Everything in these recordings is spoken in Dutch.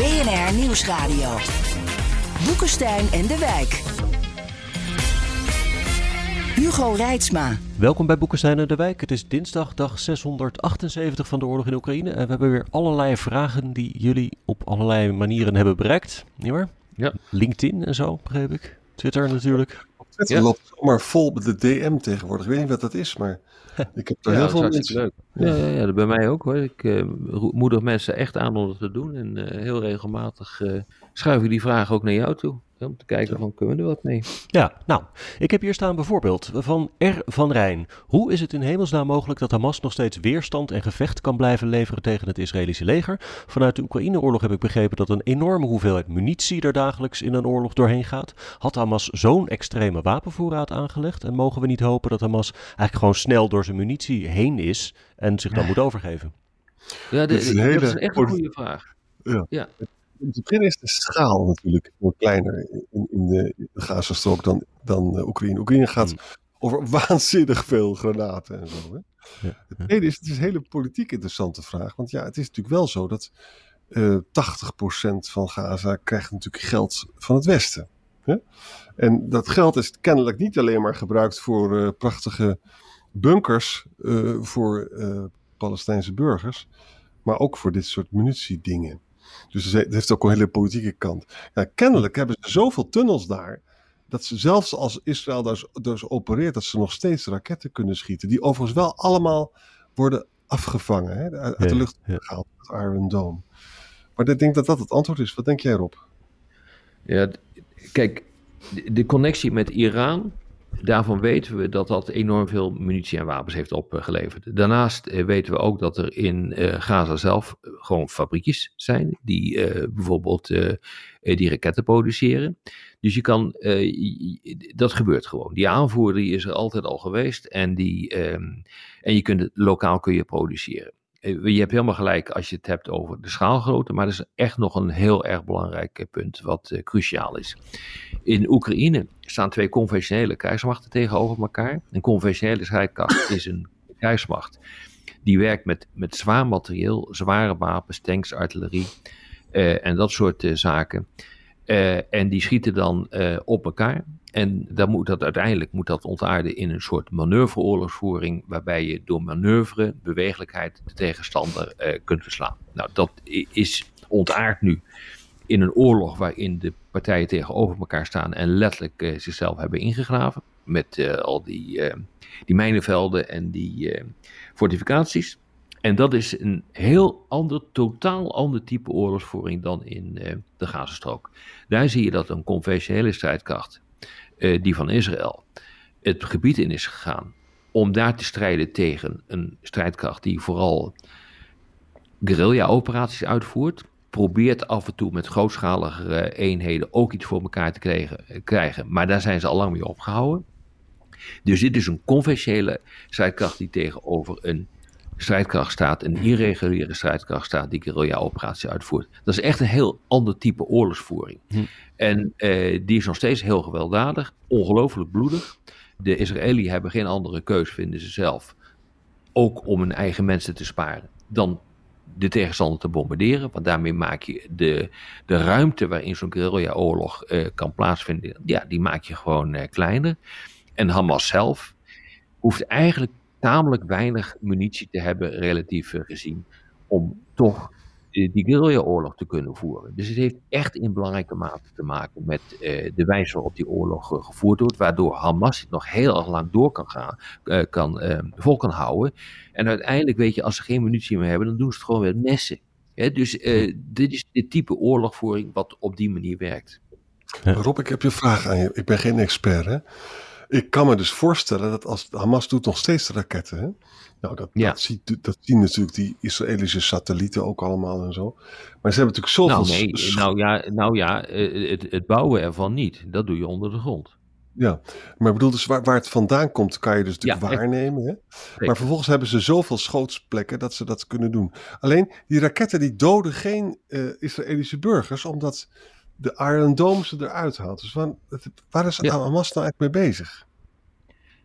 BNR Nieuwsradio. Boekenstein en de Wijk. Hugo Reitsma. Welkom bij Boekenstein en de Wijk. Het is dinsdag, dag 678 van de oorlog in Oekraïne. En we hebben weer allerlei vragen die jullie op allerlei manieren hebben bereikt. Niet waar? Ja. LinkedIn en zo, begreep ik. Twitter natuurlijk. Twitter Ja. loopt zomaar vol met de DM tegenwoordig. Ik weet niet wat dat is, maar ik heb er Ja, heel veel mensen. leuk. Ja, ja, ja, dat bij mij ook hoor. Ik eh, moedig mensen echt aan om dat te doen. En eh, heel regelmatig eh, schuif ik die vragen ook naar jou toe. Om te kijken van, kunnen we er wat mee? Ja, nou, ik heb hier staan bijvoorbeeld van R. van Rijn. Hoe is het in hemelsnaam mogelijk dat Hamas nog steeds weerstand en gevecht kan blijven leveren tegen het Israëlische leger? Vanuit de Oekraïne-oorlog heb ik begrepen dat een enorme hoeveelheid munitie er dagelijks in een oorlog doorheen gaat. Had Hamas zo'n extreme wapenvoorraad aangelegd? En mogen we niet hopen dat Hamas eigenlijk gewoon snel door zijn munitie heen is en zich dan moet overgeven? Ja, Dit is een dat hele is echt een goede vraag. Om te beginnen is de schaal natuurlijk veel kleiner in, in de, in de Gazastrook dan, dan eh, Oekraïne. Oekraïne gaat Hmm. over waanzinnig veel granaten en zo. Hè? Ja, Het tweede is, het is een hele politiek interessante vraag. Want ja, het is natuurlijk wel zo dat eh 80% van Gaza krijgt natuurlijk geld van het Westen. Hè? En dat geld is kennelijk niet alleen maar gebruikt voor eh, prachtige bunkers voor Palestijnse burgers, maar ook voor dit soort munitiedingen. Dus het heeft ook een hele politieke kant. Ja, kennelijk hebben ze zoveel tunnels daar. Dat ze zelfs als Israël daar, dus opereert, dat ze nog steeds raketten kunnen schieten. Die overigens wel allemaal worden afgevangen. Hè, uit, de lucht ja. gehaald. Het Iron Dome. Maar ik denk dat dat het antwoord is. Wat denk jij Rob? Ja, kijk, de, de connectie met Iran, daarvan weten we dat dat enorm veel munitie en wapens heeft opgeleverd. Daarnaast eh, weten we ook dat er in eh, Gaza zelf eh, gewoon fabriekjes zijn die bijvoorbeeld die raketten produceren. Dus je kan, dat gebeurt gewoon. Die aanvoer die is er altijd al geweest en, die, ehm, en je kunt het lokaal kun je produceren. Eh, Je hebt helemaal gelijk als je het hebt over de schaalgrootte, maar dat is echt nog een heel erg belangrijk eh, punt wat eh, cruciaal is. In Oekraïne staan twee conventionele krijgsmachten tegenover elkaar. Een conventionele strijdkracht is een krijgsmacht die werkt met, met zwaar materieel, zware wapens, tanks, artillerie en dat soort zaken. En die schieten dan op elkaar. En dan moet dat uiteindelijk moet dat ontaarden in een soort manoeuvreoorlogsvoering, waarbij je door manoeuvre, bewegelijkheid, de tegenstander eh, kunt verslaan. Nou, dat is ontaard nu in een oorlog waarin de partijen tegenover elkaar staan en letterlijk eh, zichzelf hebben ingegraven. Met eh, al die, die mijnenvelden en die fortificaties. En dat is een heel ander, totaal ander type oorlogsvoering dan in de Gazastrook. Daar zie je dat een conventionele strijdkracht, eh, die van Israël, het gebied in is gegaan om daar te strijden tegen een strijdkracht die vooral guerrilla-operaties uitvoert. Probeert af en toe met grootschalige eenheden ook iets voor elkaar te krijgen. Maar daar zijn ze al lang mee opgehouden. Dus dit is een conventionele strijdkracht die tegenover een strijdkracht staat, een irreguliere strijdkracht staat die guerrilla-operaties uitvoert. Dat is echt een heel ander type oorlogsvoering. Hm. En eh, die is nog steeds heel gewelddadig, ongelooflijk bloedig. De Israëliën hebben geen andere keus, vinden ze zelf, ook om hun eigen mensen te sparen, dan de tegenstander te bombarderen. Want daarmee maak je de, de ruimte waarin zo'n guerrilla-oorlog eh, kan plaatsvinden, ja, die maak je gewoon eh, kleiner. En Hamas zelf hoeft eigenlijk tamelijk weinig munitie te hebben, relatief gezien, om toch die guerrilla-oorlog te kunnen voeren. Dus het heeft echt in belangrijke mate te maken met eh, de wijze waarop die oorlog eh, gevoerd wordt, waardoor Hamas het nog heel erg lang door kan gaan, eh, kan, eh, vol kan houden. En uiteindelijk weet je, als ze geen munitie meer hebben, dan doen ze het gewoon met messen. Hè, dus eh, dit is dit type oorlogvoering wat op die manier werkt. Ja. Rob, ik heb je een vraag aan je. Ik ben geen expert, hè? Ik kan me dus voorstellen dat als Hamas doet nog steeds raketten. Hè? Nou, dat, Ja. dat, ziet, dat zien natuurlijk die Israëlische satellieten ook allemaal en zo. Maar ze hebben natuurlijk zoveel... Nou, nee, nou ja, nou ja eh, het, het bouwen ervan niet. Dat doe je onder de grond. Ja, maar ik bedoel dus waar, waar het vandaan komt, kan je dus natuurlijk Ja, waarnemen. Hè? Maar vervolgens hebben ze zoveel schootsplekken dat ze dat kunnen doen. Alleen die raketten die doden geen eh, Israëlische burgers, omdat de Iron Dome ze eruit haalt. Dus waar, waar is Ja. Hamas nou eigenlijk mee bezig?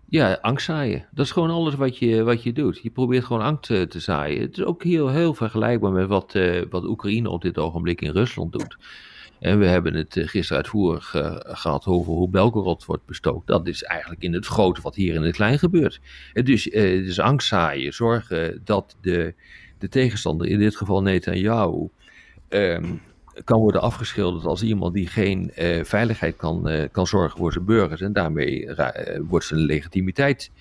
Ja, angst zaaien. Dat is gewoon alles wat je, wat je doet. Je probeert gewoon angst eh, te zaaien. Het is ook heel, heel vergelijkbaar met wat, eh, wat Oekraïne op dit ogenblik in Rusland doet. En we hebben het eh, gisteren uitvoerig eh, gehad over hoe Belgorod wordt bestookt. Dat is eigenlijk in het grote wat hier in het klein gebeurt. En dus, dus angst zaaien, zorgen dat de, de tegenstander, in dit geval Netanyahu, ehm, kan worden afgeschilderd als iemand die geen eh, veiligheid kan, eh, kan zorgen voor zijn burgers. En daarmee eh, wordt zijn legitimiteit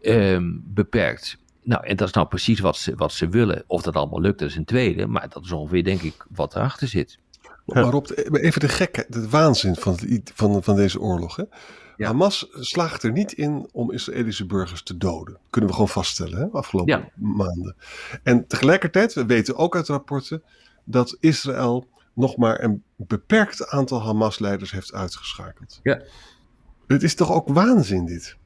ehm, beperkt. Nou, en dat is nou precies wat ze, wat ze willen. Of dat allemaal lukt, dat is een tweede. Maar dat is ongeveer, denk ik, wat erachter zit. Maar Rob, even de gekheid, de waanzin van, van, van deze oorlog. Hè? Ja. Hamas slaagt er niet in om Israëlische burgers te doden. Kunnen we gewoon vaststellen, hè? afgelopen Ja. maanden. En tegelijkertijd, we weten ook uit rapporten dat Israël nog maar een beperkt aantal Hamas-leiders heeft uitgeschakeld. Ja. Dit is toch ook waanzin, dit?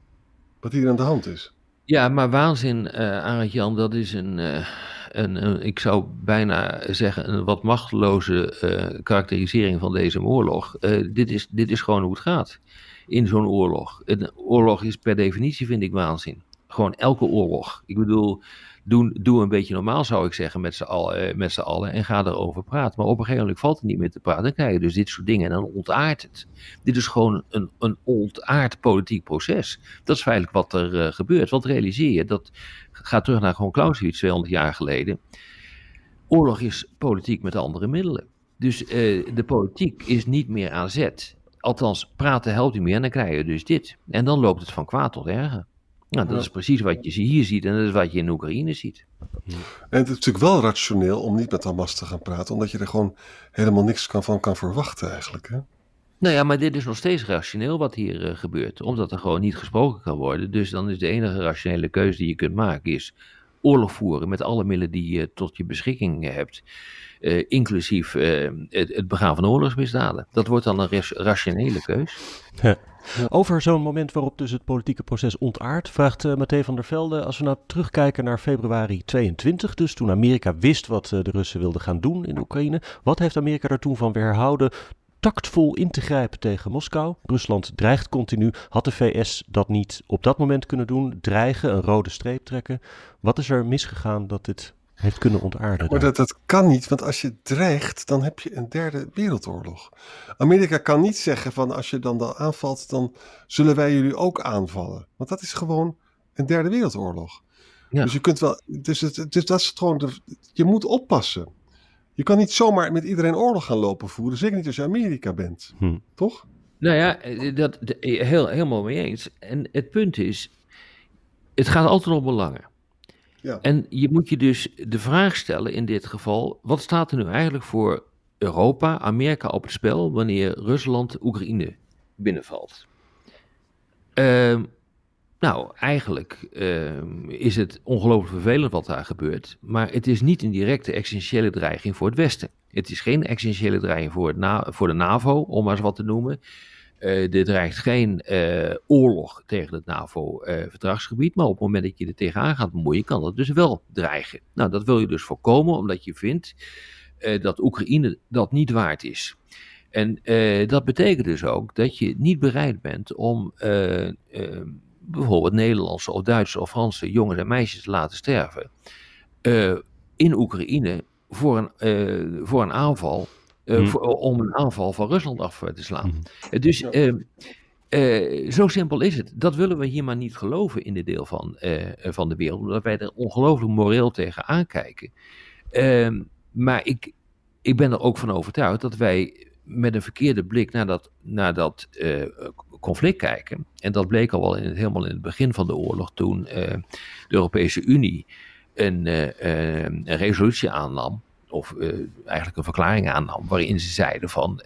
Wat hier aan de hand is. Ja, maar waanzin, eh Arend Jan, dat is een, eh, een, een, ik zou bijna zeggen, een wat machteloze eh, karakterisering van deze oorlog. Dit, is, dit is gewoon hoe het gaat in zo'n oorlog. Een oorlog is per definitie, vind ik, waanzin. Gewoon elke oorlog. Ik bedoel, doe, doe een beetje normaal, zou ik zeggen, met z'n allen, eh, met allen en ga erover praten. Maar op een gegeven moment valt het niet meer te praten. Dan krijg je dus dit soort dingen en dan ontaart het. Dit is gewoon een, een ontaard politiek proces. Dat is feitelijk wat er eh, gebeurt. Want realiseer je, dat gaat terug naar gewoon Clausewitz 200 jaar geleden. Oorlog is politiek met andere middelen. Dus eh, de politiek is niet meer aan zet. Althans, praten helpt niet meer en dan krijg je dus dit. En dan loopt het van kwaad tot erger. Nou, dat Ja. is precies wat je hier ziet en dat is wat je in Oekraïne ziet. En het is natuurlijk wel rationeel om niet met Hamas te gaan praten, omdat je er gewoon helemaal niks kan, van kan verwachten eigenlijk. Hè? Nou ja, maar dit is nog steeds rationeel wat hier eh, gebeurt, omdat er gewoon niet gesproken kan worden. Dus dan is de enige rationele keuze die je kunt maken is oorlog voeren met alle middelen die je tot je beschikking eh, hebt, eh, inclusief het, het begaan van oorlogsmisdaden. Dat wordt dan een rationele keus. Over zo'n moment waarop dus het politieke proces ontaart, vraagt Matthé van der Velde, als we nou terugkijken naar februari 22, dus toen Amerika wist wat eh, de Russen wilden gaan doen in Oekraïne, wat heeft Amerika daar toen van weerhouden tactvol in te grijpen tegen Moskou? Rusland dreigt continu. Had de VS dat niet op dat moment kunnen doen? Dreigen, een rode streep trekken? Wat is er misgegaan dat dit heeft kunnen ontaarden? Maar dat, dat kan niet, want als je dreigt, dan heb je een derde wereldoorlog. Amerika kan niet zeggen van als je dan, dan aanvalt, dan zullen wij jullie ook aanvallen. Want dat is gewoon een derde wereldoorlog. Ja. Dus je kunt wel, dus, het, dus dat is gewoon, de, je moet oppassen. Je kan niet zomaar met iedereen oorlog gaan lopen voeren, zeker niet als je Amerika bent. Hm. Toch? Nou ja, dat, de- heel, helemaal mee eens. En het punt is, het gaat altijd om belangen. Ja. En je moet je dus de vraag stellen in dit geval, wat staat er nu eigenlijk voor Europa, Amerika op het spel wanneer Rusland Oekraïne binnenvalt? Ehm, nou, eigenlijk ehm, is het ongelooflijk vervelend wat daar gebeurt, maar het is niet een directe essentiële dreiging voor het Westen. Het is geen essentiële dreiging voor, voor de NAVO, om maar eens wat te noemen. Eh dit dreigt geen eh, oorlog tegen het NAVO-verdragsgebied, maar op het moment dat je er tegenaan gaat bemoeien, kan dat dus wel dreigen. Nou, dat wil je dus voorkomen, omdat je vindt eh, dat Oekraïne dat niet waard is. En eh, dat betekent dus ook dat je niet bereid bent om eh, eh, bijvoorbeeld Nederlandse of Duitse of Franse jongens en meisjes te laten sterven eh, in Oekraïne voor een, eh, voor een aanval, eh, Hmm. voor- om een aanval van Rusland af eh, te slaan. Mhm. Eh, Dus Ja. eh, eh, zo simpel is het. Dat willen we hier maar niet geloven in dit deel van, eh, van de wereld, omdat wij er ongelooflijk moreel tegen aankijken. Ehm, maar ik, ik ben er ook van overtuigd dat wij met een verkeerde blik naar dat, naar dat eh, conflict kijken. En dat bleek al wel in het, helemaal in het begin van de oorlog, toen eh, de Europese Unie een, eh, eh, een resolutie aannam of eigenlijk een verklaring aannam, waarin ze zeiden van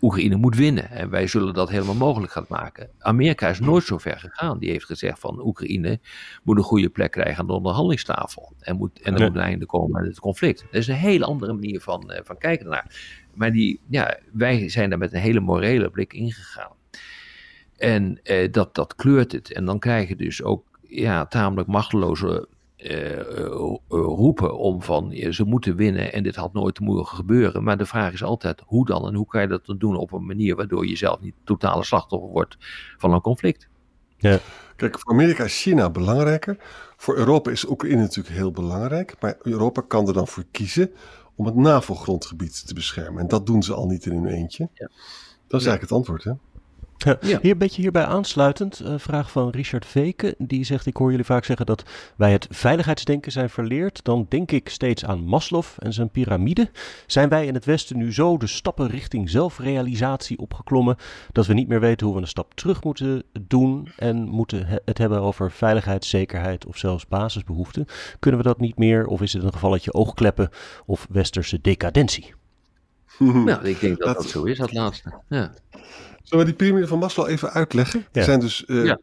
Oekraïne moet winnen. En wij zullen dat helemaal mogelijk gaan maken. Amerika is nooit zo ver gegaan. Die heeft gezegd van Oekraïne moet een goede plek krijgen aan de onderhandelingstafel. En, moet, en er moet een einde komen aan het conflict. Dat is een hele andere manier van, van kijken naar. Maar die, ja, wij zijn daar met een hele morele blik ingegaan. En uh, dat, dat kleurt het. En dan krijg je dus ook ja, tamelijk machteloze roepen om van ze moeten winnen en dit had nooit mogen gebeuren. Maar de vraag is altijd hoe dan en hoe kan je dat dan doen op een manier waardoor je zelf niet totale slachtoffer wordt van een conflict. Ja. Kijk, voor Amerika is China belangrijker. Voor Europa is Oekraïne natuurlijk heel belangrijk. Maar Europa kan er dan voor kiezen om het NAVO-grondgebied te beschermen. En dat doen ze al niet in hun eentje. Ja. Dat is eigenlijk het antwoord, hè? Ja. Hier een beetje hierbij aansluitend, een vraag van Richard Veken. Die zegt, ik hoor jullie vaak zeggen dat wij het veiligheidsdenken zijn verleerd. Dan denk ik steeds aan Maslow en zijn piramide. Zijn wij in het Westen nu zo de stappen richting zelfrealisatie opgeklommen... dat we niet meer weten hoe we een stap terug moeten doen... en moeten het hebben over veiligheid, zekerheid of zelfs basisbehoeften? Kunnen we dat niet meer of is het een gevalletje oogkleppen of westerse decadentie? Nou, ik denk dat dat, zo is, dat laatste. Ja. Zullen we die piramide van Maslow even uitleggen? Ja. zijn dus uh, ja,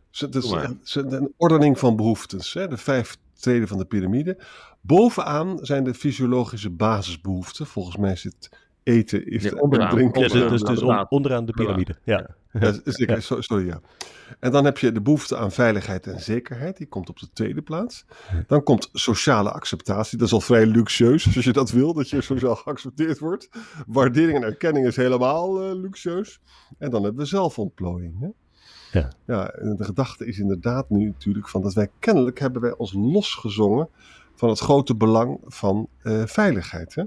een ordening van behoeftes. Hè? De vijf treden van de piramide. Bovenaan zijn de fysiologische basisbehoeften. Volgens mij zit eten, is ja, onderaan, drinken. Ja, dus, dus, dus onderaan de piramide. Ja. ja. Sorry, ja. En dan heb je de behoefte aan veiligheid en zekerheid. Die komt op de tweede plaats. Dan komt sociale acceptatie. Dat is al vrij luxueus, als je dat wil, dat je sociaal geaccepteerd wordt. Waardering en erkenning is helemaal uh, luxueus. En dan hebben we zelfontplooiing. Hè? Ja. ja, en de gedachte is inderdaad nu natuurlijk van dat wij kennelijk hebben wij ons losgezongen van het grote belang van uh, veiligheid. Hè?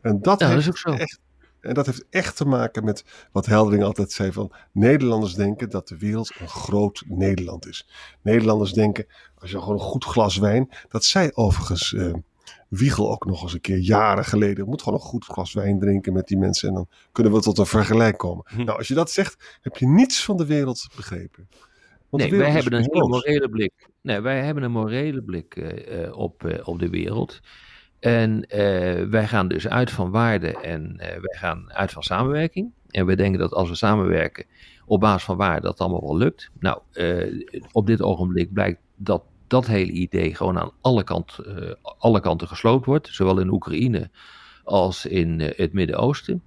En dat, ja, heeft dat is ook zo. Echt, en dat heeft echt te maken met wat Heldering altijd zei van Nederlanders denken dat de wereld een groot Nederland is. Nederlanders denken, als je gewoon een goed glas wijn, dat zei overigens uh, Wiegel ook nog eens een keer jaren geleden. Je moet gewoon een goed glas wijn drinken met die mensen en dan kunnen we tot een vergelijk komen. Hm. Nou, als je dat zegt, heb je niets van de wereld begrepen. Want nee, wij hebben een hele morele blik. Nee, wij hebben een morele blik uh, op, uh, op de wereld. En uh, wij gaan dus uit van waarde en uh, wij gaan uit van samenwerking. En we denken dat als we samenwerken op basis van waarde, dat allemaal wel lukt. Nou, uh, op dit ogenblik blijkt dat dat hele idee gewoon aan alle, alle kanten gesloopt wordt. Zowel in Oekraïne als in het Midden-Oosten.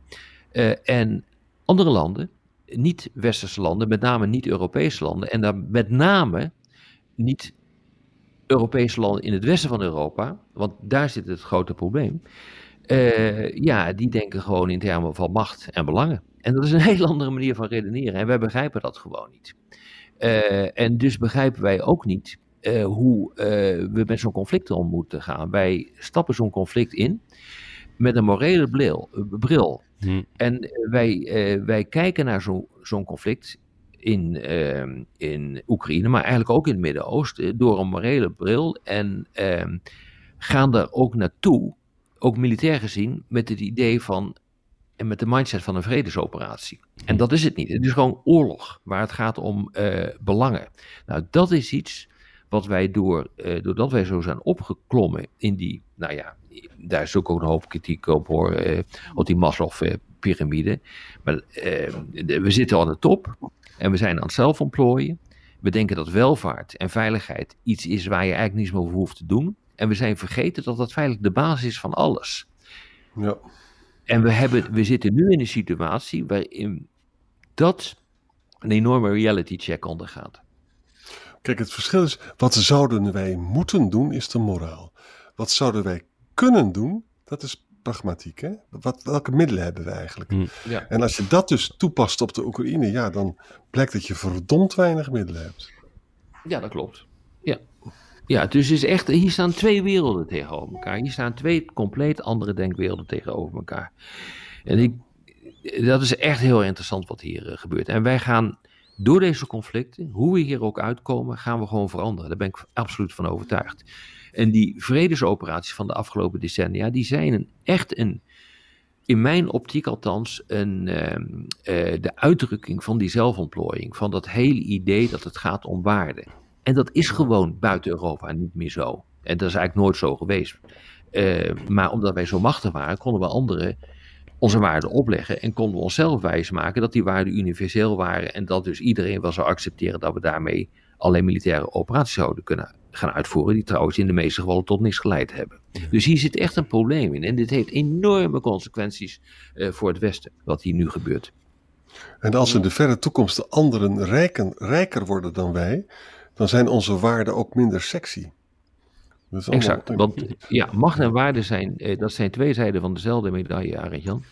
en andere landen, niet-westerse landen, met name niet-Europese landen. En daar met name niet Europese landen in het westen van Europa, want daar zit het grote probleem. Uh, ja, die denken gewoon in termen van macht en belangen. En dat is een hele andere manier van redeneren. En wij begrijpen dat gewoon niet. Uh, en dus begrijpen wij ook niet uh, hoe we met zo'n conflict om moeten gaan. Wij stappen zo'n conflict in met een morele bril. bril. Hm. En wij, wij kijken naar zo'n conflict in, uh, in Oekraïne, maar eigenlijk ook in het Midden-Oosten, door een morele bril. En uh, gaan daar ook naartoe, ook militair gezien, met het idee van. En met de mindset van een vredesoperatie. En dat is het niet. Het is gewoon oorlog, waar het gaat om uh, belangen. Nou, dat is iets wat wij door, uh, doordat wij zo zijn opgeklommen in die, nou ja, daar is ook een hoop kritiek op hoor, uh, op die Maslow-pyramide. Maar we zitten aan de top. En we zijn aan het zelfontplooien. We denken dat welvaart en veiligheid iets is waar je eigenlijk niets meer over hoeft te doen. En we zijn vergeten dat dat feitelijk de basis is van alles. Ja. En we, hebben, we zitten nu in een situatie waarin dat een enorme reality check ondergaat. Kijk, het verschil is, wat zouden wij moeten doen, is de moraal. Wat zouden wij kunnen doen, dat is pragmatiek. Hè? Wat, welke middelen hebben we eigenlijk? Hm. Ja. En als je dat dus toepast op de Oekraïne, ja, dan blijkt dat je verdomd weinig middelen hebt. Ja, dat klopt. Ja. Ja, dus is echt, hier staan twee werelden tegenover elkaar. Hier staan twee compleet andere denkwerelden tegenover elkaar. En ik, dat is echt heel interessant wat hier uh, gebeurt. En wij gaan door deze conflicten, hoe we hier ook uitkomen, gaan we gewoon veranderen. Daar ben ik absoluut van overtuigd. En die vredesoperaties van de afgelopen decennia, die zijn een, echt een, in mijn optiek althans, een, uh, uh, de uitdrukking van die zelfontplooiing. Van dat hele idee dat het gaat om waarde. En dat is gewoon buiten Europa niet meer zo. En dat is eigenlijk nooit zo geweest. maar omdat wij zo machtig waren, konden we anderen onze waarden opleggen en konden we onszelf wijsmaken dat die waarden universeel waren en dat dus iedereen wel zou accepteren dat we daarmee alleen militaire operaties zouden kunnen gaan uitvoeren, die trouwens in de meeste gevallen tot niks geleid hebben. Dus hier zit echt een probleem in en dit heeft enorme consequenties uh, voor het Westen, wat hier nu gebeurt. En als in de verre toekomst de anderen rijken, rijker worden dan wij, dan zijn onze waarden ook minder sexy. exact, want ja, macht en waarde zijn, eh, dat zijn twee zijden van dezelfde medaille, Arend Jan.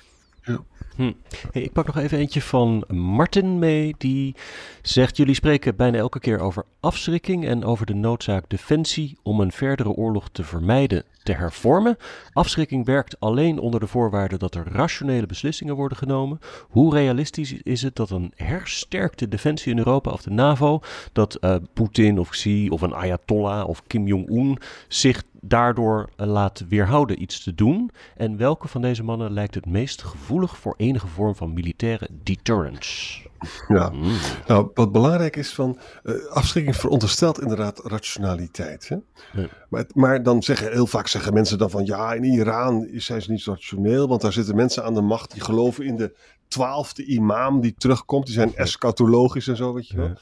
Ja. Hm. Ik pak nog even eentje van Martin mee. Die zegt: Jullie spreken bijna elke keer over afschrikking en over de noodzaak defensie om een verdere oorlog te vermijden, te hervormen. Afschrikking werkt alleen onder de voorwaarde dat er rationele beslissingen worden genomen. Hoe realistisch is het dat een hersterkte defensie in Europa of de NAVO, dat uh, Poetin of Xi of een Ayatollah of Kim Jong-un zich daardoor uh, laat weerhouden iets te doen? En welke van deze mannen lijkt het meest gevoelig voor enige vorm van militaire deterrence? Ja, mm. nou wat belangrijk is van uh, afschrikking veronderstelt inderdaad rationaliteit. Hè? Ja. Maar, maar, dan zeggen heel vaak zeggen mensen dan van ja, in Iran zijn ze niet rationeel, want daar zitten mensen aan de macht die geloven in de twaalfde imam die terugkomt, die zijn eschatologisch en zo, weet je wel. Ja.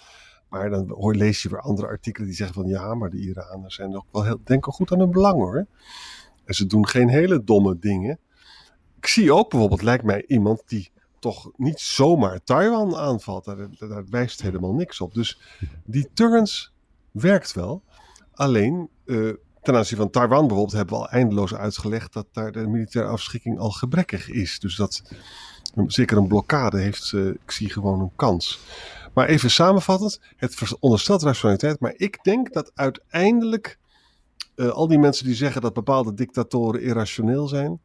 Maar dan hoor, lees je weer andere artikelen die zeggen van ja, maar de Iraners zijn ook wel heel, denken goed aan hun belang hoor. En ze doen geen hele domme dingen. Ik zie ook bijvoorbeeld, lijkt mij iemand die toch niet zomaar Taiwan aanvalt. Daar, wijst helemaal niks op. Dus die turns werkt wel. Alleen uh, ten aanzien van Taiwan bijvoorbeeld hebben we al eindeloos uitgelegd dat daar de militaire afschikking al gebrekkig is. Dus dat zeker een blokkade heeft, ik zie gewoon een kans. Maar even samenvattend, het onderstelt rationaliteit, maar ik denk dat uiteindelijk uh, al die mensen die zeggen dat bepaalde dictatoren irrationeel zijn,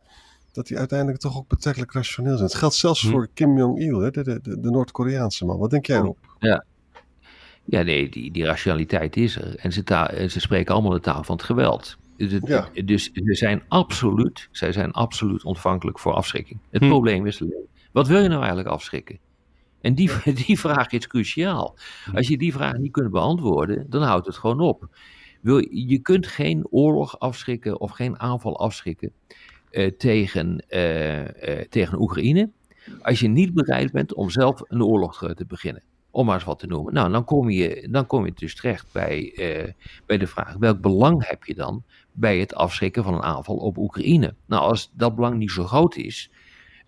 dat die uiteindelijk toch ook betrekkelijk rationeel zijn. Het geldt zelfs hm. voor Kim Jong-il, de, de, de, de Noord-Koreaanse man. Wat denk jij erop? Ja, ja nee, die, die rationaliteit is er. En ze, taal, ze spreken allemaal de taal van het geweld. Dus, ja. dus ze zijn absoluut, zij zijn absoluut ontvankelijk voor afschrikking. Het hm. probleem is alleen, wat wil je nou eigenlijk afschrikken? En die, die vraag is cruciaal. Als je die vraag niet kunt beantwoorden, dan houdt het gewoon op. Wil, je kunt geen oorlog afschrikken of geen aanval afschrikken uh, tegen, uh, uh, tegen Oekraïne. Als je niet bereid bent om zelf een oorlog te beginnen. Om maar eens wat te noemen. Nou, dan kom je, dan kom je dus terecht bij, bij de vraag: welk belang heb je dan bij het afschrikken van een aanval op Oekraïne? Nou, als dat belang niet zo groot is,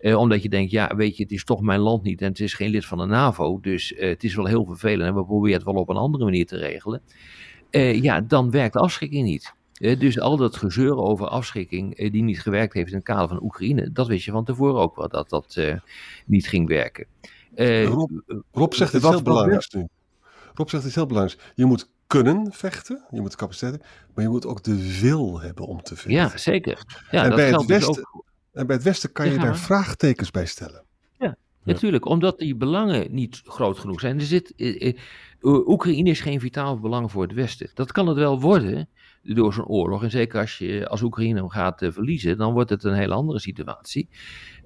uh, omdat je denkt, ja, weet je, het is toch mijn land niet en het is geen lid van de NAVO. Dus uh, het is wel heel vervelend en we proberen het wel op een andere manier te regelen. Uh, ja, dan werkt afschrikking niet. dus al dat gezeur over afschrikking die niet gewerkt heeft in het kader van Oekraïne, dat wist je van tevoren ook wel dat dat niet ging werken. Rob, Rob, zegt het heel belangrijk nu. Rob zegt het heel belangrijk. Je moet kunnen vechten, je moet capaciteit maar je moet ook de wil hebben om te vechten. Ja, zeker. Ja, en dat bij het Westen, dus ook en bij het Westen kan je daar vraagtekens bij stellen. Ja, natuurlijk, omdat die belangen niet groot genoeg zijn. Er zit, eh, eh, Oekraïne is geen vitaal belang voor het Westen. Dat kan het wel worden door zo'n oorlog. En zeker als, je, als Oekraïne hem gaat uh, verliezen, dan wordt het een hele andere situatie.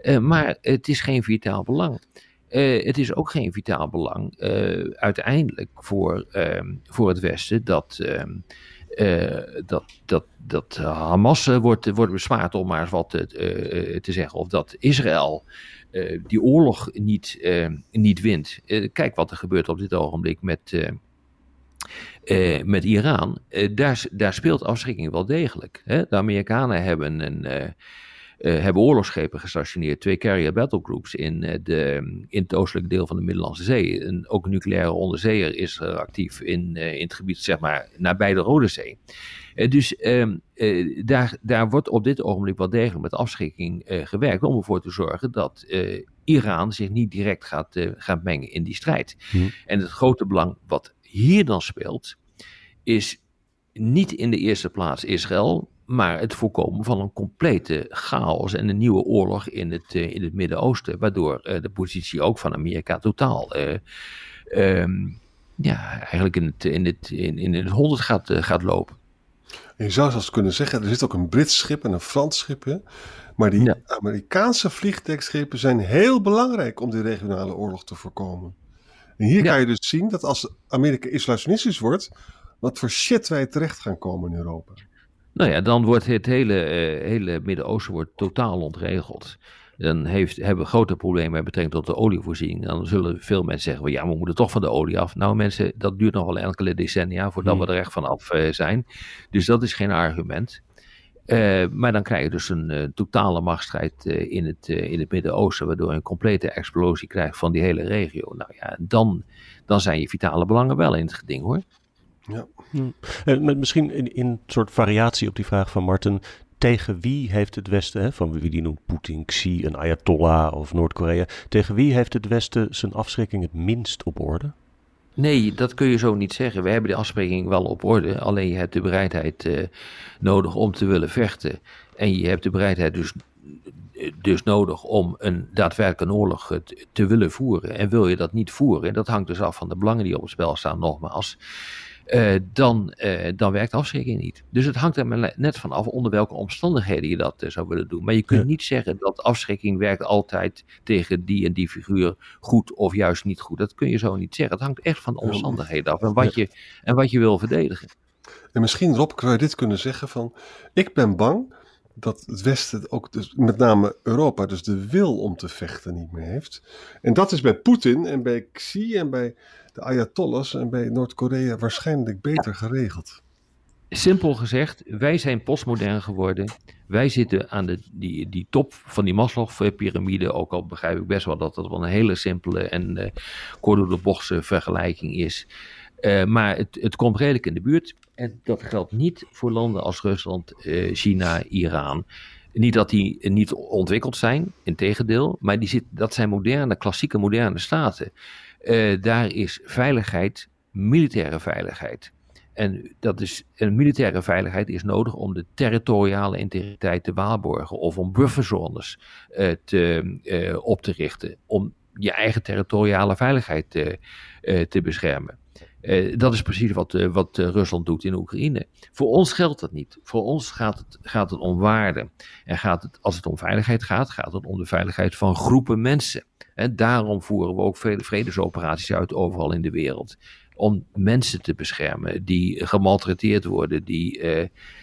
Uh, maar het is geen vitaal belang. Uh, het is ook geen vitaal belang uiteindelijk voor, ehm, voor het Westen dat ehm, uh, dat, dat, dat Hamas uh, wordt, wordt bespaard, om maar wat te, zeggen. Of dat Israël die oorlog niet, niet wint. kijk wat er gebeurt op dit ogenblik met, met Iran. daar, daar speelt afschrikking wel degelijk. Hè? De Amerikanen hebben een hebben oorlogsschepen gestationeerd, twee carrier battlegroups in, uh, de, in het oostelijke deel van de Middellandse Zee. En ook een nucleaire onderzeeër is er actief in, uh, in het gebied, zeg maar, nabij de Rode Zee. dus ehm, daar, daar wordt op dit ogenblik wel degelijk met afschrikking gewerkt om ervoor te zorgen dat Iran zich niet direct gaat, gaat mengen in die strijd. Hm. En het grote belang wat hier dan speelt, is niet in de eerste plaats Israël, maar het voorkomen van een complete chaos en een nieuwe oorlog in het, uh, in het Midden-Oosten, waardoor uh, de positie ook van Amerika totaal uh, um, ja, eigenlijk in het, in het, in, in het honderd gaat, gaat lopen. En je zou zelfs kunnen zeggen, er zit ook een Brits schip en een Frans schip, hè? maar die ja. Amerikaanse vliegtuigschepen zijn heel belangrijk om die regionale oorlog te voorkomen. En hier ja. kan je dus zien dat als Amerika isolationistisch wordt, wat voor shit wij terecht gaan komen in Europa. Nou ja, dan wordt het hele, uh, hele Midden-Oosten wordt totaal ontregeld. Dan heeft, hebben we grote problemen met betrekking tot de olievoorziening. Dan zullen veel mensen zeggen, well, ja, we moeten toch van de olie af. Nou mensen, dat duurt nog wel enkele decennia voordat hmm. we er echt vanaf uh, zijn. Dus dat is geen argument. Uh, maar dan krijg je dus een uh, totale machtsstrijd uh, in het, in het Midden-Oosten, waardoor je een complete explosie krijgt van die hele regio. Nou ja, dan, dan zijn je vitale belangen wel in het geding hoor. Ja. Hm. misschien in, een soort variatie op die vraag van Martin. Tegen wie heeft het Westen, hè, van wie die noemt Poetin, Xi, een Ayatollah of Noord-Korea, tegen wie heeft het Westen zijn afschrikking het minst op orde? Nee, dat kun je zo niet zeggen. We hebben de afspraking wel op orde. Alleen je hebt de bereidheid uh, nodig om te willen vechten. En je hebt de bereidheid dus, dus nodig om een daadwerkelijke oorlog te, te willen voeren. En wil je dat niet voeren, en dat hangt dus af van de belangen die op het spel staan, nogmaals. Uh, dan, uh, dan werkt afschrikking niet. Dus het hangt er net van af onder welke omstandigheden je dat uh, zou willen doen. Maar je kunt ja. niet zeggen dat afschrikking werkt altijd tegen die en die figuur goed of juist niet goed. Dat kun je zo niet zeggen. Het hangt echt van de omstandigheden af en wat, je, en wat je wil verdedigen. En misschien Rob, zou je dit kunnen zeggen van, ik ben bang dat het Westen ook, dus met name Europa, dus de wil om te vechten niet meer heeft. En dat is bij Poetin en bij Xi en bij de Ayatollahs en bij Noord-Korea waarschijnlijk beter geregeld. Simpel gezegd, wij zijn postmodern geworden. Wij zitten aan de, die, die top van die Maslow-pyramide. Ook al begrijp ik best wel dat dat wel een hele simpele en uh, kort door de bochtse vergelijking is. Uh, maar het, het komt redelijk in de buurt. En dat geldt niet voor landen als Rusland, uh, China, Iran. Niet dat die niet ontwikkeld zijn, integendeel. Maar die zit, dat zijn moderne, klassieke moderne staten. Uh, daar is veiligheid, militaire veiligheid. En, dat is, en militaire veiligheid is nodig om de territoriale integriteit te waarborgen of om bufferzones te, op te richten, om je eigen territoriale veiligheid te beschermen. Uh, dat is precies wat, uh, wat uh, Rusland doet in Oekraïne. Voor ons geldt dat niet. Voor ons gaat het, gaat het om waarde. En gaat het, als het om veiligheid gaat, gaat het om de veiligheid van groepen mensen. En daarom voeren we ook vredesoperaties uit overal in de wereld. Om mensen te beschermen die gemaltreteerd worden, die,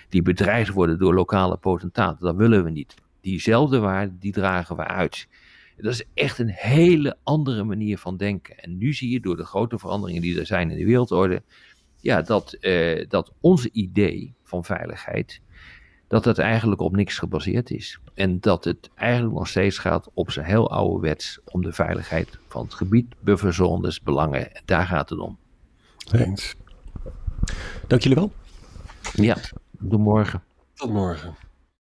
die bedreigd worden door lokale potentaten. Dat willen we niet. Diezelfde waarde, die dragen we uit. Dat is echt een hele andere manier van denken. En nu zie je door de grote veranderingen die er zijn in de wereldorde, ja, dat, uh, dat onze idee van veiligheid, dat het eigenlijk op niks gebaseerd is. En dat het eigenlijk nog steeds gaat op zijn heel oude wets om de veiligheid van het gebied, bufferzones, belangen. Daar gaat het om. Eens. Dank jullie wel. Ja, tot morgen. Tot morgen.